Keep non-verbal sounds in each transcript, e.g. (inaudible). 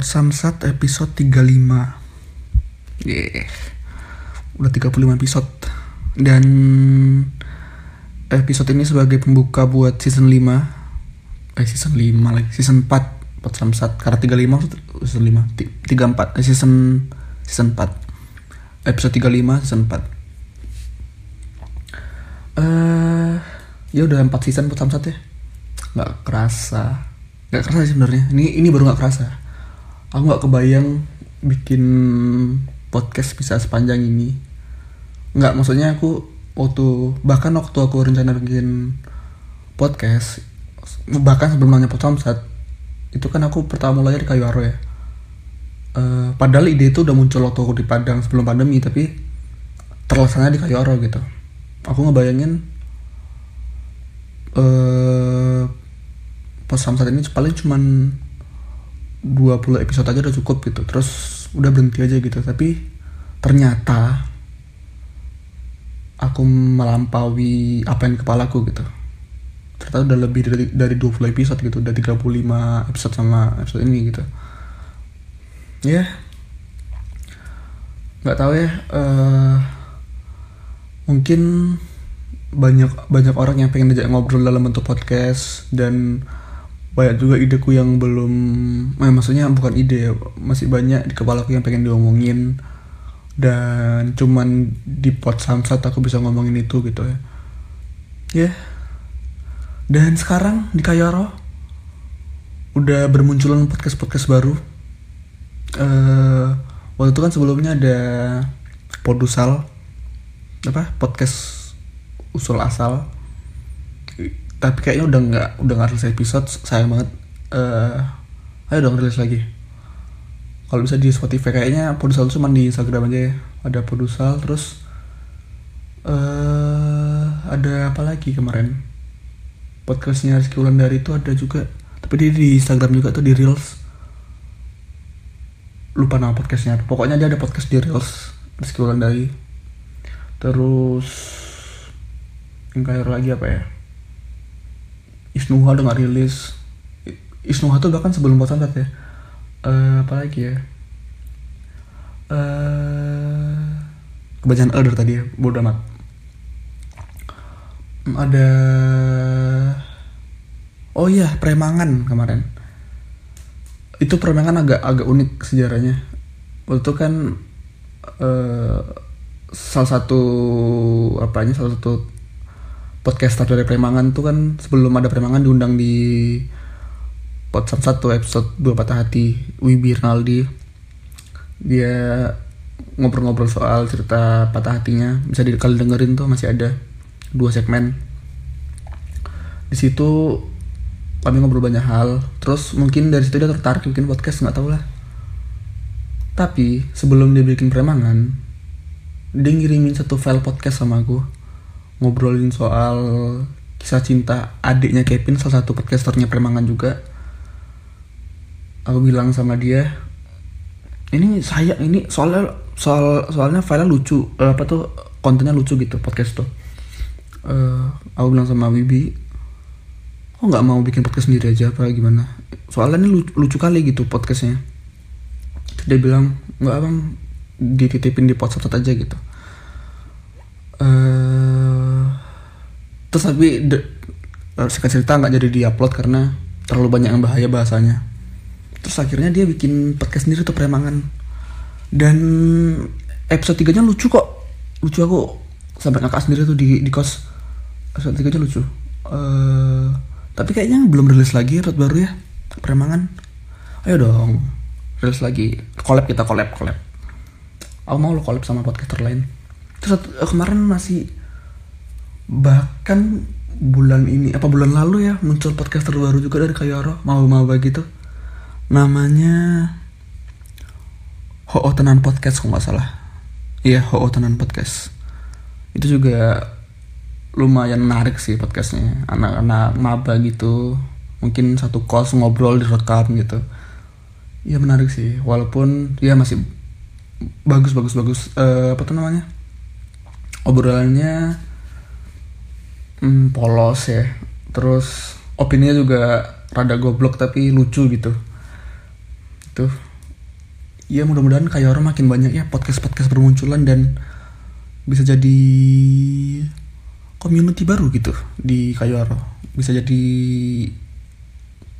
Pot Samsat episode 35 Yeah. Udah 35 episode. Dan Episode ini sebagai pembuka buat season 5 Eh season 5 lagi. Season 4 Pot Samsat. Karena 35 season 5 34 eh, season Season 4 Episode 35 season 4 Eh uh, Ya udah 4 season Pot Samsat ya. Gak kerasa. Gak kerasa sih sebenarnya. Ini ini baru gak kerasa aku nggak kebayang bikin podcast bisa sepanjang ini. Nggak maksudnya aku waktu bahkan waktu aku rencana bikin podcast bahkan sebelum nanya podcast saat itu kan aku pertama mulai di kayu aro ya. Uh, padahal ide itu udah muncul waktu aku di Padang sebelum pandemi tapi terlaksana di kayu aro gitu. Aku ngebayangin uh, post samsat ini paling cuman 20 episode aja udah cukup gitu. Terus udah berhenti aja gitu. Tapi ternyata aku melampaui apa yang kepalaku gitu. Ternyata udah lebih dari dari 20 episode gitu. Udah 35 episode sama episode ini gitu. Ya. Yeah. nggak tahu ya uh, mungkin banyak banyak orang yang pengen diajak ngobrol dalam bentuk podcast dan banyak juga ideku yang belum eh, maksudnya bukan ide masih banyak di kepala aku yang pengen diomongin. Dan cuman di pot samsat aku bisa ngomongin itu gitu ya. Ya. Yeah. dan sekarang di Kayaro udah bermunculan podcast podcast baru. Uh, waktu itu kan sebelumnya ada podusal apa? Podcast usul asal tapi kayaknya udah nggak udah nggak rilis episode sayang banget. Uh, ayo dong rilis lagi. Kalau bisa di Spotify kayaknya Podusal cuma di Instagram aja ya. Ada Podusal terus uh, ada apa lagi kemarin? Podcastnya Rizky Wulandari itu ada juga. Tapi dia di Instagram juga tuh di Reels. Lupa nama podcastnya. Pokoknya dia ada podcast di Reels Rizky Wulandari. Terus yang kayak lagi apa ya Isnuha udah gak rilis. Isnuha tuh bahkan sebelum bosan ya. Uh, apa lagi ya? Uh, kebacaan elder tadi ya bodo amat. Ada oh iya premangan kemarin. Itu premangan agak agak unik sejarahnya. Waktu itu kan uh, salah satu apanya salah satu podcaster dari Premangan tuh kan sebelum ada Premangan diundang di podcast satu episode dua patah hati Wibi Rinaldi. Dia ngobrol-ngobrol soal cerita patah hatinya. Bisa di kalian dengerin tuh masih ada dua segmen. Di situ kami ngobrol banyak hal. Terus mungkin dari situ dia tertarik bikin podcast nggak tahu lah. Tapi sebelum dia bikin premangan dia ngirimin satu file podcast sama aku ngobrolin soal kisah cinta adiknya Kevin salah satu podcasternya Premangan juga. Aku bilang sama dia ini saya ini soalnya soal soalnya file lucu uh, apa tuh kontennya lucu gitu podcast tuh. Uh, aku bilang sama Wibi kok nggak mau bikin podcast sendiri aja apa gimana? Soalnya ini lucu, lucu kali gitu podcastnya. Dia bilang nggak abang dititipin di podcast aja gitu terus tapi de, singkat cerita nggak jadi diupload karena terlalu banyak yang bahaya bahasanya. Terus akhirnya dia bikin podcast sendiri tuh premangan. Dan episode 3 nya lucu kok. Lucu aku sampai ngakak sendiri tuh di di kos. Episode 3 nya lucu. Uh, tapi kayaknya belum rilis lagi episode baru ya. Premangan. Ayo dong rilis lagi. Collab kita collab collab. Aku mau lo collab sama podcaster lain. Terus uh, kemarin masih bahkan bulan ini apa bulan lalu ya muncul podcast terbaru juga dari Kayoro mau mau begitu namanya Ho Tenan Podcast kok nggak salah. Iya Ho Tenan Podcast. Itu juga lumayan menarik sih podcastnya. Anak-anak maba gitu mungkin satu kos ngobrol direkam gitu. Ya menarik sih. Walaupun ya masih bagus bagus bagus uh, apa tuh namanya obrolannya hmm, polos ya. Terus opininya juga rada goblok tapi lucu gitu. Itu. Ya mudah-mudahan kayak orang makin banyak ya podcast-podcast bermunculan dan bisa jadi community baru gitu di Kayoro bisa jadi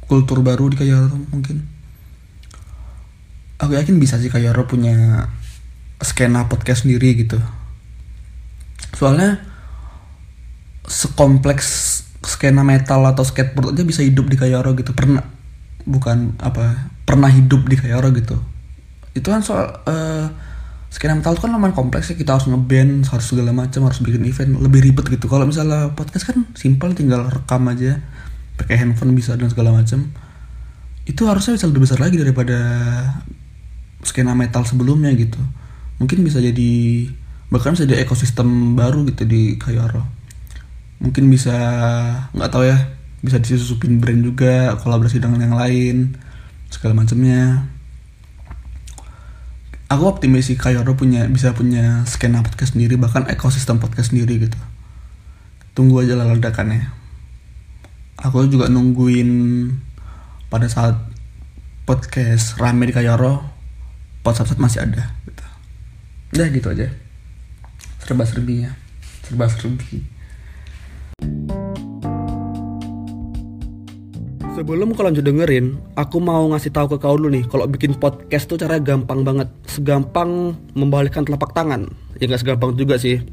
kultur baru di Kayoro mungkin. Aku yakin bisa sih Kayoro punya skena podcast sendiri gitu. Soalnya sekompleks skena metal atau skateboard aja bisa hidup di Kayoro gitu. Pernah bukan apa pernah hidup di Kayoro gitu. Itu kan soal uh, skena metal itu kan lumayan kompleks ya. Kita harus ngeband harus segala macam harus bikin event. Lebih ribet gitu. Kalau misalnya podcast kan simpel tinggal rekam aja. Pakai handphone bisa dan segala macam. Itu harusnya bisa lebih besar lagi daripada skena metal sebelumnya gitu. Mungkin bisa jadi bahkan bisa jadi ekosistem baru gitu di Kayoro mungkin bisa nggak tahu ya bisa disusupin brand juga kolaborasi dengan yang lain segala macamnya. Aku optimis sih Kayoro punya bisa punya skena podcast sendiri bahkan ekosistem podcast sendiri gitu. Tunggu aja lah ledakannya. Aku juga nungguin pada saat podcast rame di Kayoro podcast masih ada gitu. Udah gitu aja. Serba serbinya serba serbi Sebelum kau lanjut dengerin, aku mau ngasih tahu ke kau dulu nih, kalau bikin podcast tuh cara gampang banget, segampang membalikkan telapak tangan. Ya nggak segampang juga sih.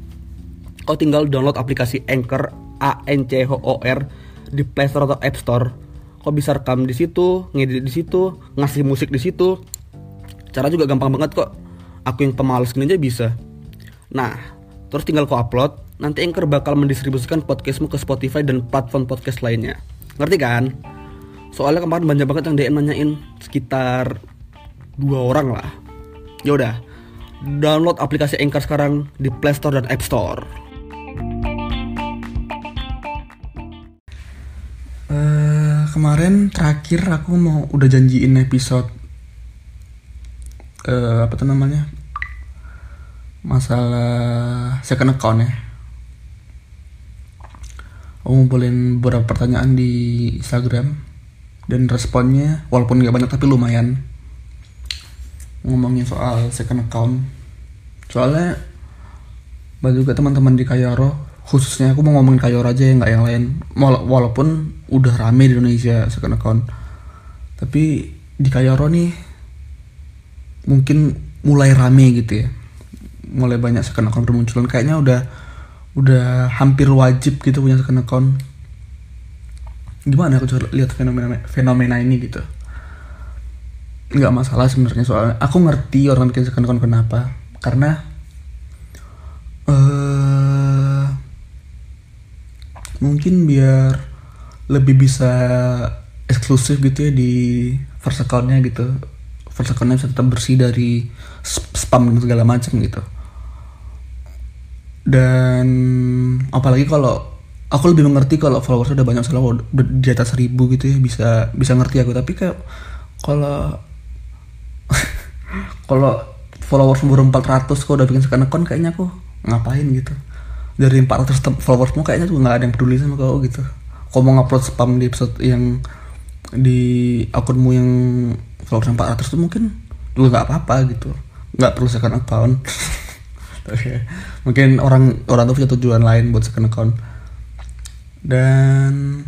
Kau tinggal download aplikasi Anchor A N C H O R di Play Store atau App Store. Kau bisa rekam di situ, ngedit di situ, ngasih musik di situ. Cara juga gampang banget kok. Aku yang pemalas aja bisa. Nah, terus tinggal kau upload, nanti Anchor bakal mendistribusikan podcastmu ke Spotify dan platform podcast lainnya. Ngerti kan? soalnya kemarin banyak banget yang DM nanyain sekitar dua orang lah ya udah download aplikasi Anchor sekarang di Play Store dan App Store uh, kemarin terakhir aku mau udah janjiin episode uh, apa tuh namanya masalah second account ya ngumpulin beberapa pertanyaan di Instagram dan responnya walaupun nggak banyak tapi lumayan. Ngomongin soal second account. Soalnya banyak juga teman-teman di Kayoro khususnya aku mau ngomongin Kayoro aja ya nggak yang lain. Walaupun udah rame di Indonesia second account. Tapi di Kayoro nih mungkin mulai rame gitu ya. Mulai banyak second account bermunculan. Kayaknya udah udah hampir wajib gitu punya second account. Gimana aku coba lihat fenomena fenomena ini gitu? Nggak masalah sebenarnya soalnya. Aku ngerti orang bikin second account kenapa. Karena uh, mungkin biar lebih bisa eksklusif gitu ya di first accountnya gitu. First accountnya bisa tetap bersih dari spam dan segala macam gitu dan apalagi kalau aku lebih mengerti kalau followers udah banyak selalu di atas seribu gitu ya bisa bisa ngerti aku. Tapi kayak kalau (laughs) kalau followers baru 400 kok udah bikin second account kayaknya aku ngapain gitu. Dari 400 followersmu kayaknya tuh nggak ada yang peduli sama kau gitu. Kau mau ngupload spam di episode yang di akunmu yang followers 400 tuh mungkin juga nggak apa-apa gitu. Nggak perlu second account (laughs) mungkin orang orang tuh punya tujuan lain buat second account. Dan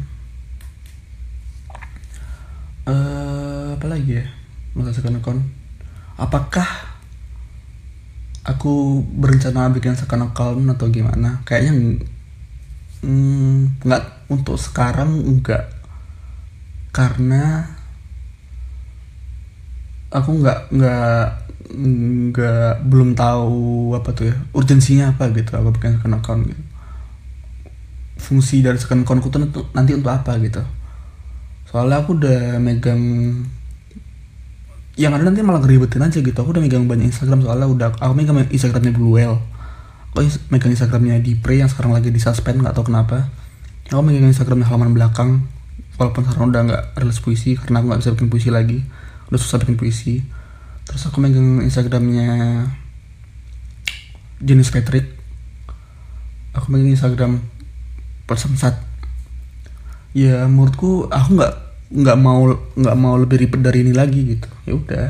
uh, apa lagi ya? Masa second account. Apakah aku berencana bikin second account atau gimana? Kayaknya mm, nggak untuk sekarang enggak karena aku nggak nggak nggak belum tahu apa tuh ya urgensinya apa gitu aku bikin second account gitu. Fungsi dari second accountku tuh nanti untuk apa gitu. Soalnya aku udah megang yang ada nanti malah ngeribetin aja gitu. Aku udah megang banyak Instagram soalnya udah aku megang Instagramnya Blue Whale. Aku megang Instagramnya Dipre yang sekarang lagi di suspend nggak tahu kenapa. Aku megang Instagramnya halaman belakang. Walaupun sekarang udah nggak rilis puisi karena aku nggak bisa bikin puisi lagi. Udah susah bikin puisi terus aku megang Instagramnya Jenis Patrick. Aku megang Instagram persensat ya menurutku aku nggak nggak mau nggak mau lebih ribet dari ini lagi gitu. Ya udah.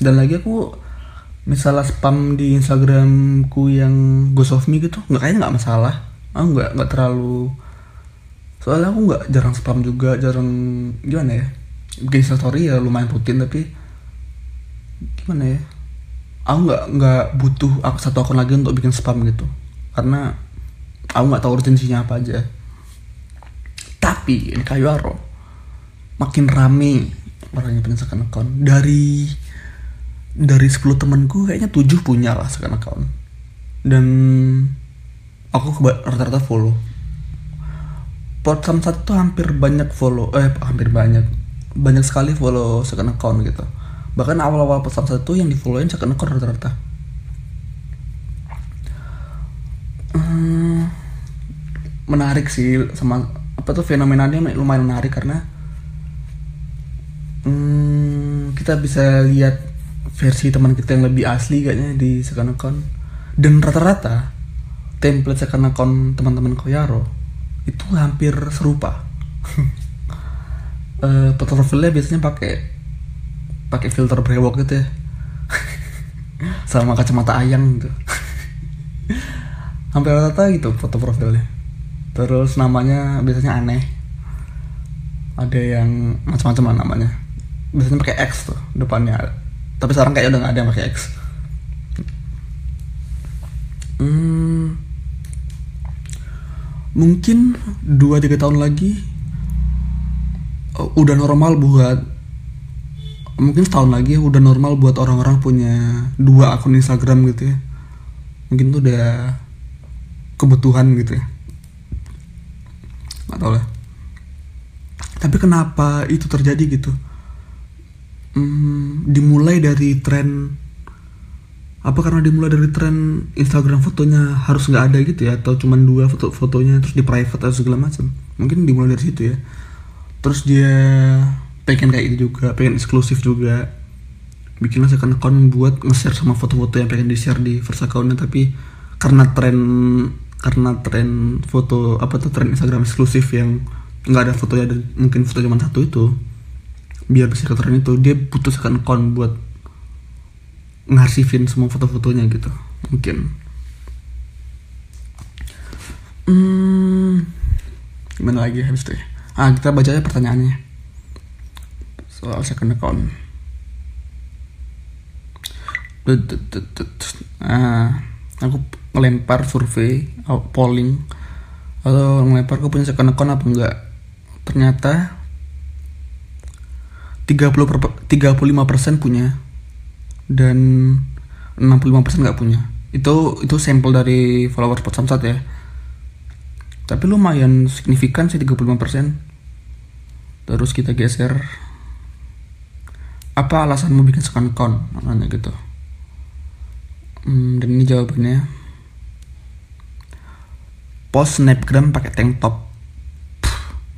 Dan lagi aku misalnya spam di Instagramku yang Ghost of Me gitu nggak kayaknya nggak masalah. Aku nggak nggak terlalu soalnya aku nggak jarang spam juga jarang gimana ya bikin story ya lumayan rutin tapi gimana ya? Aku nggak nggak butuh satu akun lagi untuk bikin spam gitu. Karena aku nggak tahu urgensinya apa aja. Tapi ini kayu aro. Makin rame orang yang punya second account. Dari dari 10 temanku kayaknya 7 punya lah second account. Dan aku rata-rata follow. Samsat tuh hampir banyak follow eh hampir banyak. Banyak sekali follow second account gitu bahkan awal-awal Port Samsat tuh yang di followin second account rata-rata. Hmm, menarik sih sama apa tuh fenomenanya lumayan menarik karena hmm, kita bisa lihat versi teman kita yang lebih asli kayaknya di second account. Dan rata-rata template second account teman-teman Koyaro itu hampir serupa. (laughs) Uh, foto profilnya biasanya pakai pakai filter brewok gitu ya. (laughs) Sama kacamata ayang gitu. Hampir rata-rata gitu foto profilnya. Terus namanya biasanya aneh. Ada yang macam-macam namanya. Biasanya pakai X tuh depannya. Tapi sekarang kayaknya udah nggak ada yang pakai X. Hmm, mungkin 2-3 tahun lagi uh, udah normal buat mungkin setahun lagi udah normal buat orang-orang punya dua akun Instagram gitu ya. Mungkin tuh udah kebutuhan gitu ya. Nggak tau lah. Tapi kenapa itu terjadi gitu? Hmm, dimulai dari tren apa karena dimulai dari tren Instagram fotonya harus nggak ada gitu ya? Atau cuman dua foto fotonya terus di private atau segala macam? Mungkin dimulai dari situ ya. Terus dia pengen kayak gitu juga pengen eksklusif juga. Bikinlah second account buat nge-share sama foto-foto yang pengen di-share di first accountnya tapi karena tren karena tren foto apa tuh tren Instagram eksklusif yang nggak ada fotonya dan mungkin foto cuma satu itu biar bisa ke tren itu dia butuh second account buat ngarsifin semua foto-fotonya gitu mungkin. Hmm, gimana lagi habis itu ya? Ah kita baca aja pertanyaannya soal second account ah aku ngelempar survei polling. Atau ngelempar aku punya second account apa enggak? Ternyata 30 per, 35% punya. Dan 65% nggak punya. Itu itu sampel dari followers pot samsat ya. Tapi lumayan signifikan sih 35% terus kita geser apa alasanmu bikin second account? Nanya gitu. Hmm, dan ini jawabannya. Post snapgram pakai tank top.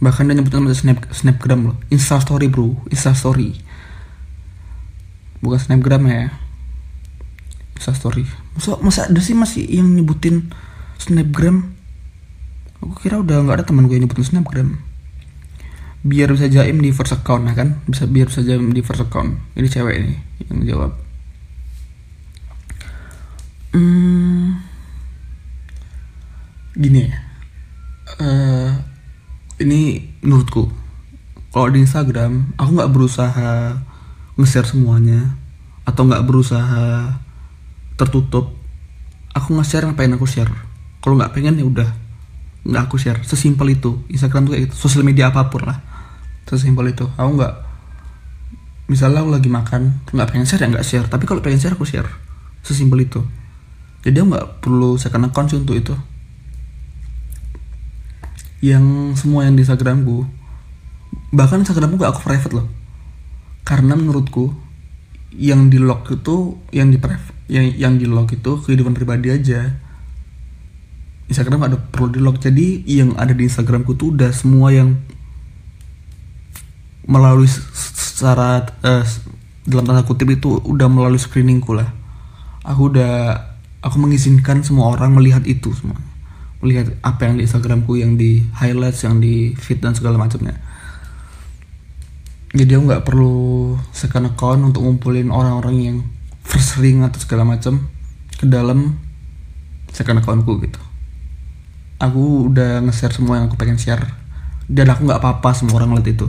Bahkan dia nyebutin nama snap snapgram loh. Insta story bro. Insta story bukan snapgram ya. Insta story masa masa ada sih masih yang nyebutin snapgram? Aku kira udah nggak ada teman gue yang nyebutin snapgram biar bisa jaim di first account ya kan? Bisa biar bisa jaim di first account. Ini cewek ini yang jawab. Hmm, gini ya. Uh, ini menurutku kalau di Instagram aku nggak berusaha nge-share semuanya atau nggak berusaha tertutup aku nge-share yang pengen aku share. Kalau nggak pengen ya udah nggak aku share. Sesimpel itu. Instagram tuh kayak gitu. Sosial media apa pun lah sesimpel itu. Aku nggak misalnya aku lagi makan nggak pengen share ya nggak share. Tapi kalau pengen share aku share. Sesimpel itu. Jadi aku nggak perlu second account untuk itu. Yang semua yang di Instagramku bahkan Instagramku gak aku private loh. Karena menurutku yang di lock itu yang di private yang yang di lock itu kehidupan pribadi aja. Instagram ada perlu di lock. Jadi yang ada di Instagramku tuh udah semua yang melalui secara uh, dalam tanda kutip itu udah melalui screeningku lah. Aku udah aku mengizinkan semua orang melihat itu semua. Melihat apa yang di Instagramku yang di highlights yang di feed dan segala macamnya. Jadi aku nggak perlu second account untuk ngumpulin orang-orang yang first ring atau segala macam ke dalam second accountku gitu. Aku udah nge-share semua yang aku pengen share. Dan aku nggak apa-apa semua orang lihat itu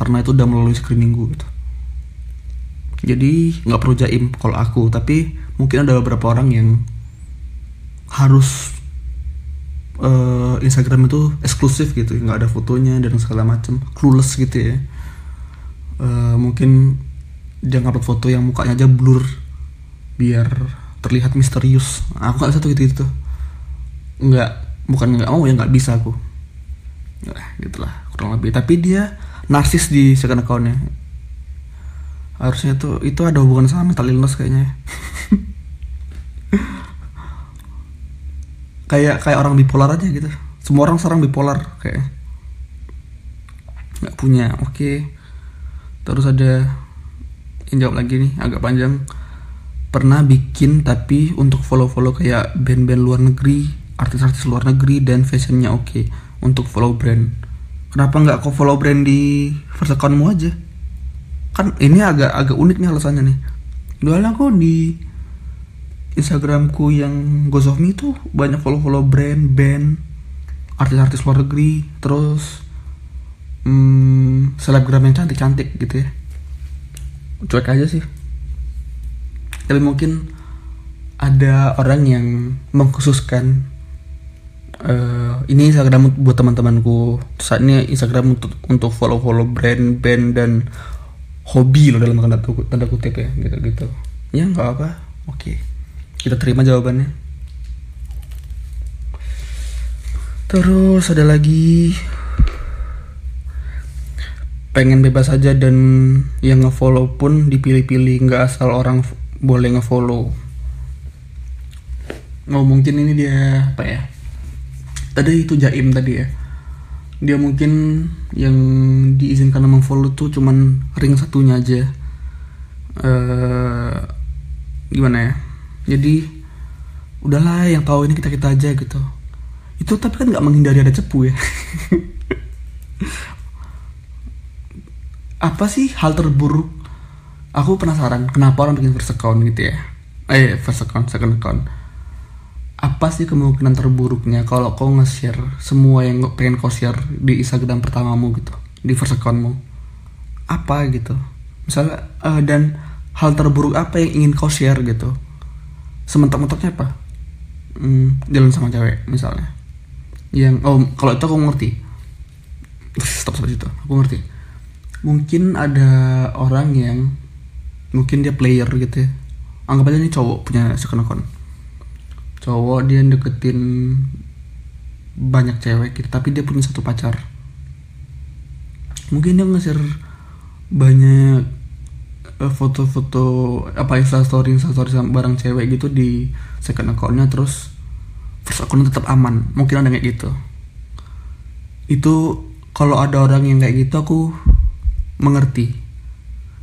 karena itu udah melalui screeningku gitu. Jadi nggak perlu jaim kalau aku tapi mungkin ada beberapa orang yang harus uh, Instagram itu eksklusif gitu nggak ada fotonya dan segala macam clueless gitu ya. Uh, mungkin jangan upload foto yang mukanya aja blur biar terlihat misterius. Aku nggak bisa tuh gitu gitu nggak bukan nggak mau ya nggak bisa aku. Nah, gitulah kurang lebih. Tapi dia narsis di second accountnya. Harusnya tuh itu ada hubungan sama mental illness kayaknya. (laughs) Kayak kayak orang bipolar aja gitu. Semua orang sekarang bipolar kayak. Nggak punya oke. Okay. terus ada yang jawab lagi nih agak panjang. Pernah bikin tapi untuk follow-follow kayak band-band luar negeri artis-artis luar negeri dan fashionnya oke. Okay untuk follow brand kenapa nggak kau follow brand di first accountmu aja kan ini agak agak unik nih alasannya nih dulu aku di Instagramku yang Goes of tuh banyak follow-follow brand, band, artis-artis luar negeri, terus hmm, selebgram yang cantik-cantik gitu ya. Cuek aja sih. Tapi mungkin ada orang yang mengkhususkan uh, ini Instagram buat teman-temanku. Saat ini Instagram untuk untuk follow-follow brand, band dan hobi loh dalam tanda, tanda kutip ya gitu-gitu. Ya nggak apa, oke. Kita terima jawabannya terus ada lagi pengen bebas aja dan yang ngefollow pun dipilih-pilih nggak asal orang boleh ngefollow oh mungkin ini dia apa ya tadi itu jaim tadi ya. Dia mungkin yang diizinkan follow tuh cuman ring satunya aja. Uh, gimana ya? Jadi udahlah yang tahu ini kita kita aja gitu. Itu tapi kan nggak menghindari ada cepu ya. (laughs) Apa sih hal terburuk? Aku penasaran kenapa orang bikin first account gitu ya? Eh first account second account apa sih kemungkinan terburuknya kalau kau nge-share semua yang pengen kau share di Instagram pertamamu gitu di first accountmu? Apa gitu? Misalnya uh, dan hal terburuk apa yang ingin kau share gitu? Sementok-mentoknya apa? Hmm, jalan sama cewek misalnya. Yang oh kalau itu aku ngerti. Stop sampai situ aku ngerti. Mungkin ada orang yang mungkin dia player gitu ya. Anggap aja ini cowok punya second account cowok dia deketin banyak cewek gitu tapi dia punya satu pacar. Mungkin dia nge-share banyak Eh, foto-foto apa ya story story sama barang cewek gitu di second accountnya terus first accountnya tetap aman. Mungkin ada kayak gitu. Itu kalau ada orang yang kayak gitu aku mengerti.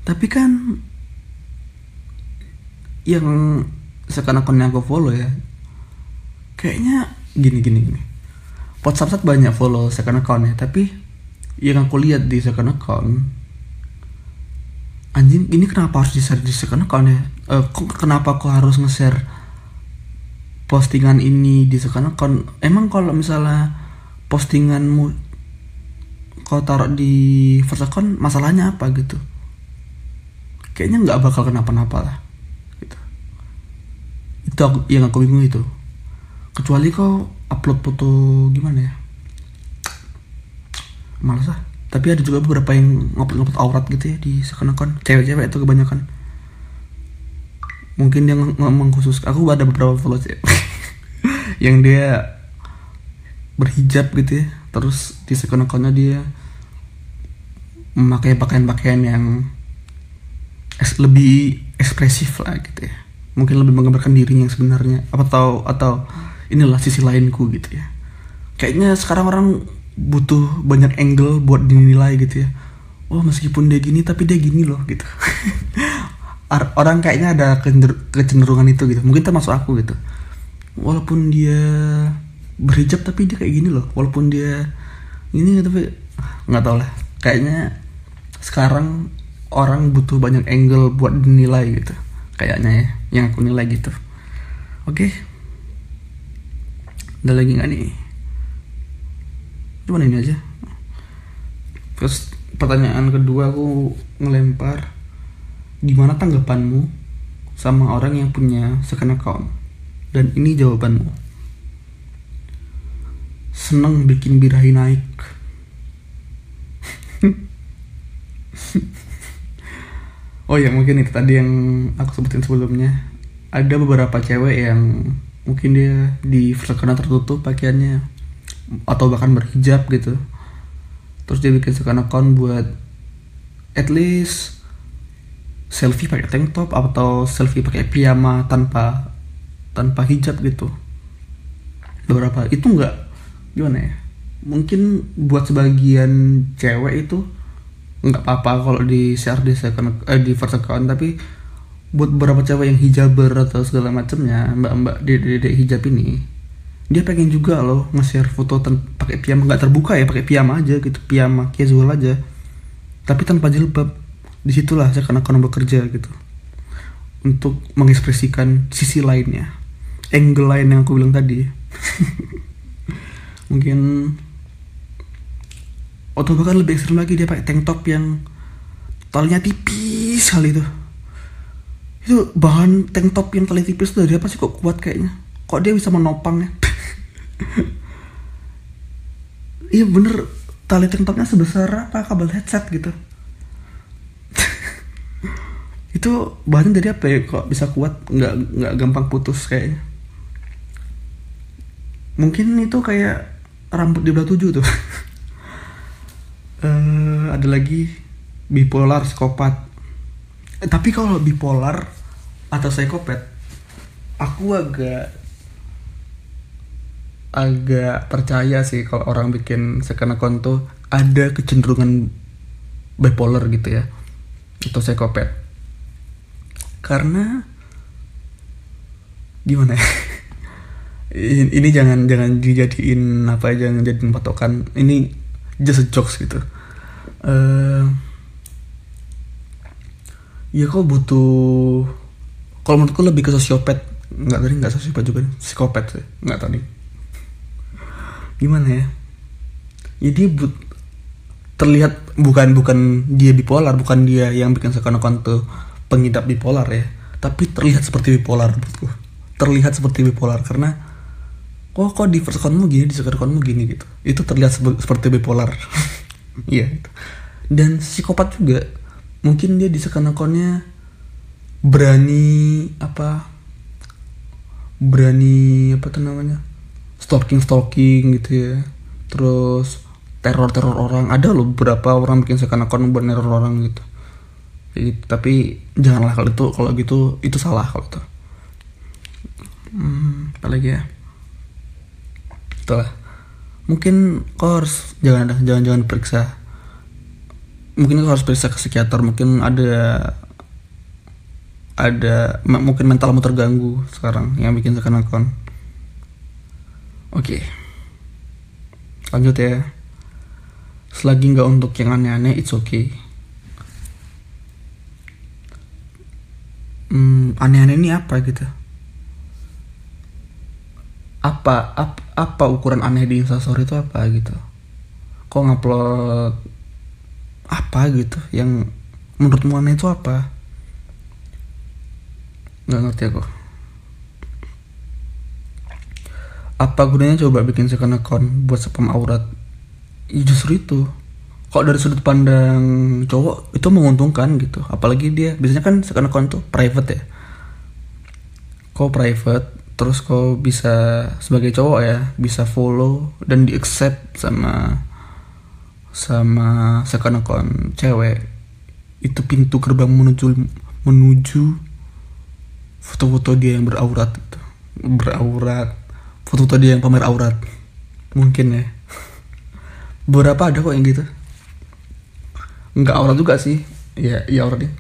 Tapi kan yang second account yang aku follow ya kayaknya gini gini gini. WhatsApp banyak follow second account ya tapi yang aku lihat di second account anjing ini kenapa harus di-share di second account ya? Uh, kenapa kok harus nge-share postingan ini di second account? Emang kalau misalnya postinganmu kau taruh di first account masalahnya apa gitu? Kayaknya nggak bakal kenapa-napa lah gitu. Itu aku, yang aku bingung itu kecuali kau upload foto gimana ya? Malas ah tapi ada juga beberapa yang ngupload ngupload aurat gitu ya di second account cewek-cewek itu kebanyakan. Mungkin dia ngomong khusus aku ada beberapa follow (laughs) cewek yang dia berhijab gitu ya. Terus di second accountnya dia memakai pakaian-pakaian yang lebih ekspresif lah gitu ya. Mungkin lebih menggambarkan dirinya yang sebenarnya. Atau atau inilah sisi lainku gitu ya. Kayaknya sekarang orang butuh banyak angle buat dinilai gitu ya. Oh meskipun dia gini tapi dia gini loh gitu. (laughs) Orang kayaknya ada kecenderungan itu gitu. Mungkin termasuk aku gitu. Walaupun dia berhijab tapi dia kayak gini loh. Walaupun dia ini tapi nggak tau lah. Kayaknya sekarang orang butuh banyak angle buat dinilai gitu. Kayaknya ya yang aku nilai gitu. Oke ada lagi nggak nih? Cuman ini aja. Terus pertanyaan kedua aku ngelempar gimana tanggapanmu sama orang yang punya second account? Dan ini jawabanmu. Seneng bikin birahi naik. (laughs) Oh ya mungkin itu tadi yang aku sebutin sebelumnya. Ada beberapa cewek yang mungkin dia di second tertutup pakaiannya atau bahkan berhijab gitu. Terus dia bikin second account buat at least selfie pakai tank top atau selfie pakai piyama tanpa tanpa hijab gitu. Beberapa itu enggak gimana ya mungkin buat sebagian cewek itu nggak apa-apa kalau di share di second eh, di first account tapi buat beberapa cewek yang hijaber atau segala macamnya mbak-mbak di dedek hijab ini dia pengen juga loh nge-share foto pakai piyama. Nggak terbuka ya pakai piyama aja gitu piyama casual aja. Tapi tanpa jilbab. Di situlah saya kena kena bekerja gitu. Untuk mengekspresikan sisi lainnya. Angle lain yang aku bilang tadi. (laughs) Mungkin atau bahkan lebih ekstrim lagi dia pakai tank top yang talinya tipis kali itu itu bahan tank top yang tali tipis tuh dia pasti kok kuat kayaknya? Kok dia bisa menopang ya? (laughs) Iya bener. Tali tank topnya sebesar apa? Kabel headset gitu. (laughs) Itu bahannya dari apa ya? Kok bisa kuat? Nggak nggak gampang putus kayaknya. Mungkin itu kayak rambut di belah tujuh tuh. Uh, (laughs) ada lagi bipolar psikopat. Eh, tapi kalau bipolar atau psikopat? Aku agak agak percaya sih kalau orang bikin second account ada kecenderungan bipolar gitu ya atau psikopat. Karena gimana ya? (laughs) Ini jangan jangan dijadiin apa jangan jadiin patokan. Ini just a jokes gitu. Uh, ya kok butuh kalau menurutku lebih ke sosiopat nggak tadi nggak sosiopat juga psikopat sih. Nggak tadi. Gimana ya? Jadi but terlihat bukan bukan dia bipolar bukan dia yang bikin seakan-akan tuh pengidap bipolar ya. Tapi terlihat seperti bipolar menurutku. Terlihat seperti bipolar karena oh kok di first accountmu gini di second accountmu gini gitu. Itu terlihat seperti bipolar. (laughs) Iya gitu. dan psikopat juga mungkin dia di second accountnya berani apa berani apa tuh namanya stalking stalking gitu ya. Terus teror teror orang. Ada loh beberapa orang bikin account buat teror orang gitu. Gitu. tapi janganlah kalau itu kalau gitu itu salah kalau itu. Hmm, apa lagi ya? Itulah. Mungkin kau harus jangan jangan jangan periksa. Mungkin kau harus periksa ke psikiater. Mungkin ada ada mungkin mentalmu terganggu sekarang yang bikin second account oke. Okay. lanjut ya. Selagi nggak untuk yang aneh-aneh it's okay. Hmm, aneh-aneh ini apa gitu? Apa ap, apa ukuran aneh di instastory itu apa gitu? Kok ngupload apa gitu? Yang menurutmu aneh itu apa nggak ngerti aku. Apa gunanya coba bikin second account buat spam aurat? Ya justru itu. Kok dari sudut pandang cowok itu menguntungkan gitu. Apalagi dia biasanya kan second account tuh private ya. Kok private terus kau bisa sebagai cowok ya bisa follow dan di accept sama sama second account cewek. Itu pintu gerbang menuju menuju foto-foto dia yang beraurat gitu. beraurat. Foto-foto dia yang pamer aurat. Mungkin ya. Beberapa ada kok yang gitu? Nggak aurat juga sih. Ya ya aurat ya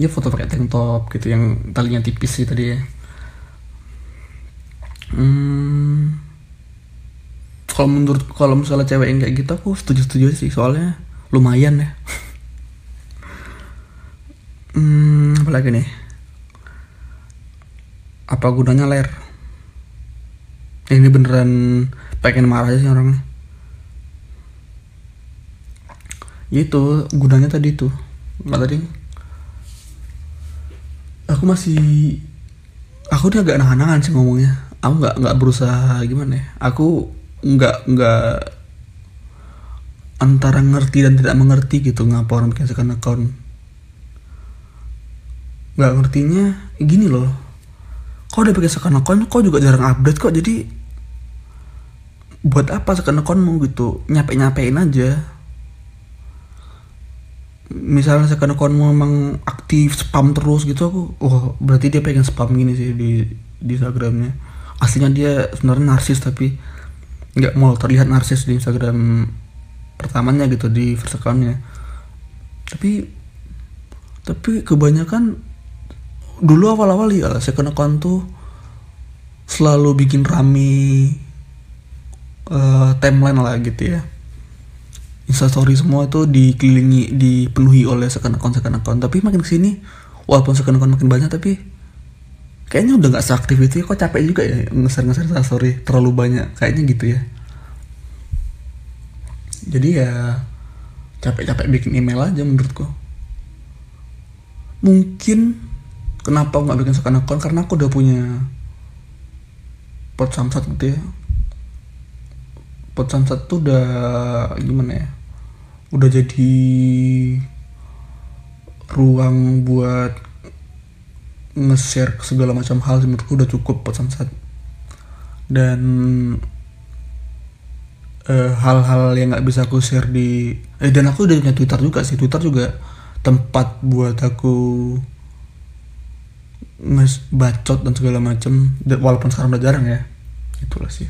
ya foto pakai tank top gitu yang talinya tipis sih tadi ya. Hmm, kalau menurut kalau misalnya cewek yang kayak gitu aku setuju setuju sih. Soalnya lumayan ya. (laughs) Lagi nih apa gunanya ler? Ini beneran pengen marah aja sih orangnya. Ya itu gunanya tadi tuh nggak tadi? Aku masih aku udah agak nahan-nahan sih ngomongnya. Aku nggak nggak berusaha gimana ya. Aku nggak nggak antara ngerti dan tidak mengerti gitu ngapa orang bikin second account. Nggak ngertinya gini loh kau udah pakai second account kau juga jarang update kok jadi buat apa second accountmu gitu? Nyape nyapein aja. Misalnya second accountmu memang aktif spam terus gitu aku oh berarti dia pengen spam gini sih di di Instagramnya. Aslinya dia sebenarnya narsis tapi nggak mau terlihat narsis di Instagram pertamanya gitu di first accountnya. Tapi tapi kebanyakan dulu awal-awal ya second account tuh selalu bikin rame uh, timeline lah gitu ya. Instastory semua tuh dikelilingi dipenuhi oleh second account second account. Tapi makin ke sini walaupun second account makin banyak tapi kayaknya udah nggak seaktif itu ya. Kok capek juga ya ngeser ngeser instastory terlalu banyak? Kayaknya gitu ya. Jadi ya capek-capek bikin email aja menurutku. Mungkin kenapa nggak bikin second account? Karena aku udah punya pot samsat gitu ya. Pot samsat tuh udah gimana ya? Udah jadi ruang buat nge-share segala macam hal menurutku udah cukup buat samsat. Dan uh, hal-hal yang nggak bisa aku share di eh dan aku udah punya Twitter juga sih. Twitter juga tempat buat aku nges bacot dan segala macam walaupun sekarang udah jarang ya. Itulah sih.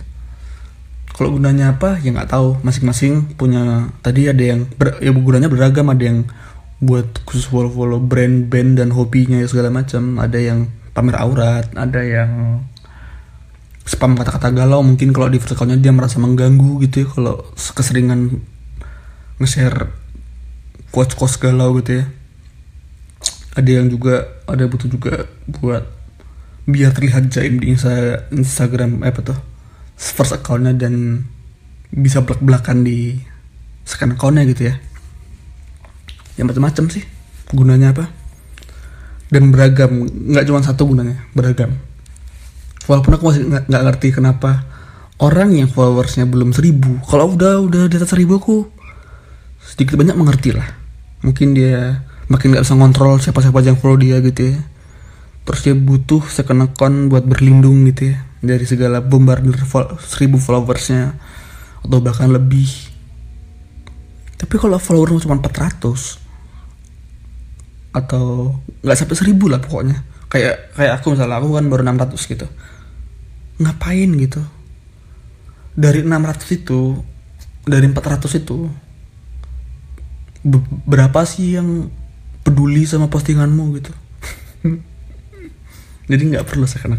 Kalau gunanya apa? Ya nggak tahu. Masing-masing punya tadi ada yang ber, ya gunanya beragam. Ada yang buat khusus follow-follow brand-band dan hobinya ya segala macam ada yang pamer aurat ada yang spam kata-kata galau. Mungkin kalau di vertikalnya dia merasa mengganggu gitu ya. Kalau keseringan nge-share quotes-quotes galau gitu ya ada yang juga ada butuh juga buat biar terlihat jaim di Insta, Instagram apa tuh first accountnya dan bisa belak belakan di second accountnya gitu ya. Yang macam-macam sih gunanya apa. Dan beragam nggak cuma satu gunanya beragam. Walaupun aku masih nggak ngerti kenapa orang yang followersnya belum seribu kalau udah udah di atas seribu aku sedikit banyak mengerti lah. Mungkin dia makin nggak bisa ngontrol siapa siapa yang follow dia gitu ya. Terus dia butuh second account buat berlindung gitu ya dari segala bombardir seribu followersnya atau bahkan lebih. Tapi kalau follower cuma 400 atau nggak sampai seribu lah pokoknya. Kayak kayak aku misalnya aku kan baru 600 gitu. Ngapain gitu? Dari 600 itu dari 400 itu berapa sih yang peduli sama postinganmu gitu. (laughs) Jadi nggak perlu account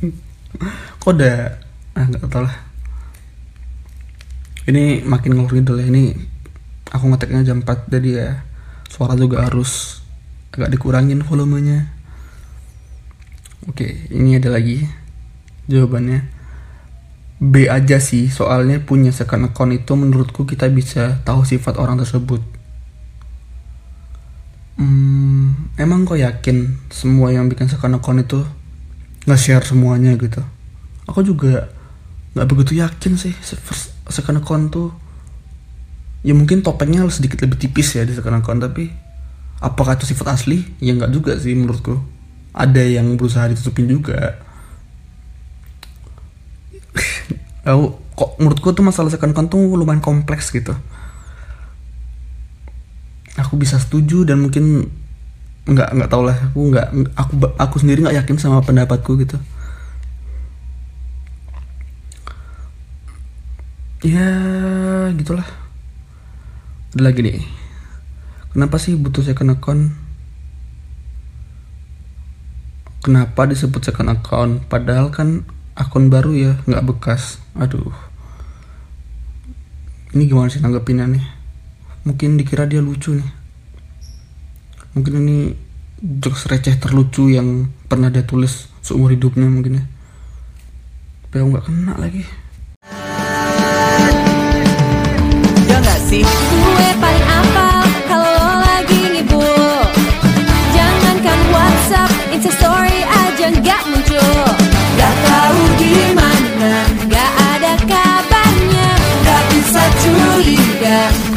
(laughs) kok udah ah nggak tau lah. Ini makin ngelur gitu lah ini aku ngeteknya jam 4 jadi ya suara juga harus agak dikurangin volumenya. Oke ini ada lagi jawabannya. B aja sih soalnya punya second account itu menurutku kita bisa tahu sifat orang tersebut hmm, emang kok yakin semua yang bikin second account itu nge-share semuanya gitu? Aku juga nggak begitu yakin sih second account tuh ya mungkin topengnya sedikit lebih tipis ya di second account tapi apakah itu sifat asli? Ya nggak juga sih menurutku. Ada yang berusaha ditutupin juga. (laughs) Aku kok menurutku tuh masalah second account tuh lumayan kompleks gitu aku bisa setuju dan mungkin nggak nggak tau lah aku nggak aku aku sendiri nggak yakin sama pendapatku gitu. Ya gitulah. Ada lagi nih. Kenapa sih butuh second account? Kenapa disebut second account? Padahal kan akun baru ya nggak bekas. Aduh. Ini gimana sih nanggepinnya nih mungkin dikira dia lucu nih. Mungkin ini jokes receh terlucu yang pernah dia tulis seumur hidupnya mungkin ya. Tapi aku nggak kena lagi. Ya nggak sih? Gue paling apa kalau lagi ngibul jangankan WhatsApp Instastory aja nggak muncul. Gak tahu gimana nggak ada kabarnya. Nggak bisa curiga.